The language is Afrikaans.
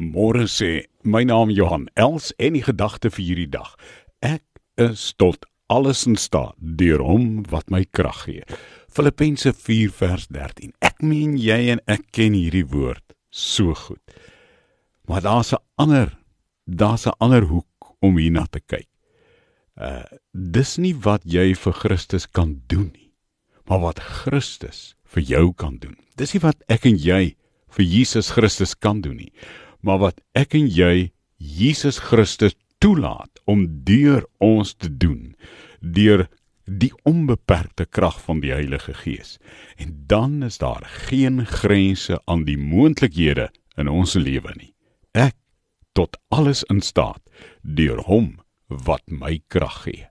Môre sê my naam Johan Els en die gedagte vir hierdie dag. Ek is tot alles in staat deur hom wat my krag gee. Filippense 4 vers 13. Ek meen jy en ek ken hierdie woord so goed. Maar daar's 'n ander daar's 'n ander hoek om hierna te kyk. Uh dis nie wat jy vir Christus kan doen nie, maar wat Christus vir jou kan doen. Dis nie wat ek en jy vir Jesus Christus kan doen nie maar wat ek en jy Jesus Christus toelaat om deur ons te doen deur die onbeperkte krag van die Heilige Gees en dan is daar geen grense aan die moontlikhede in ons lewe nie. Ek tot alles in staat deur hom wat my krag gee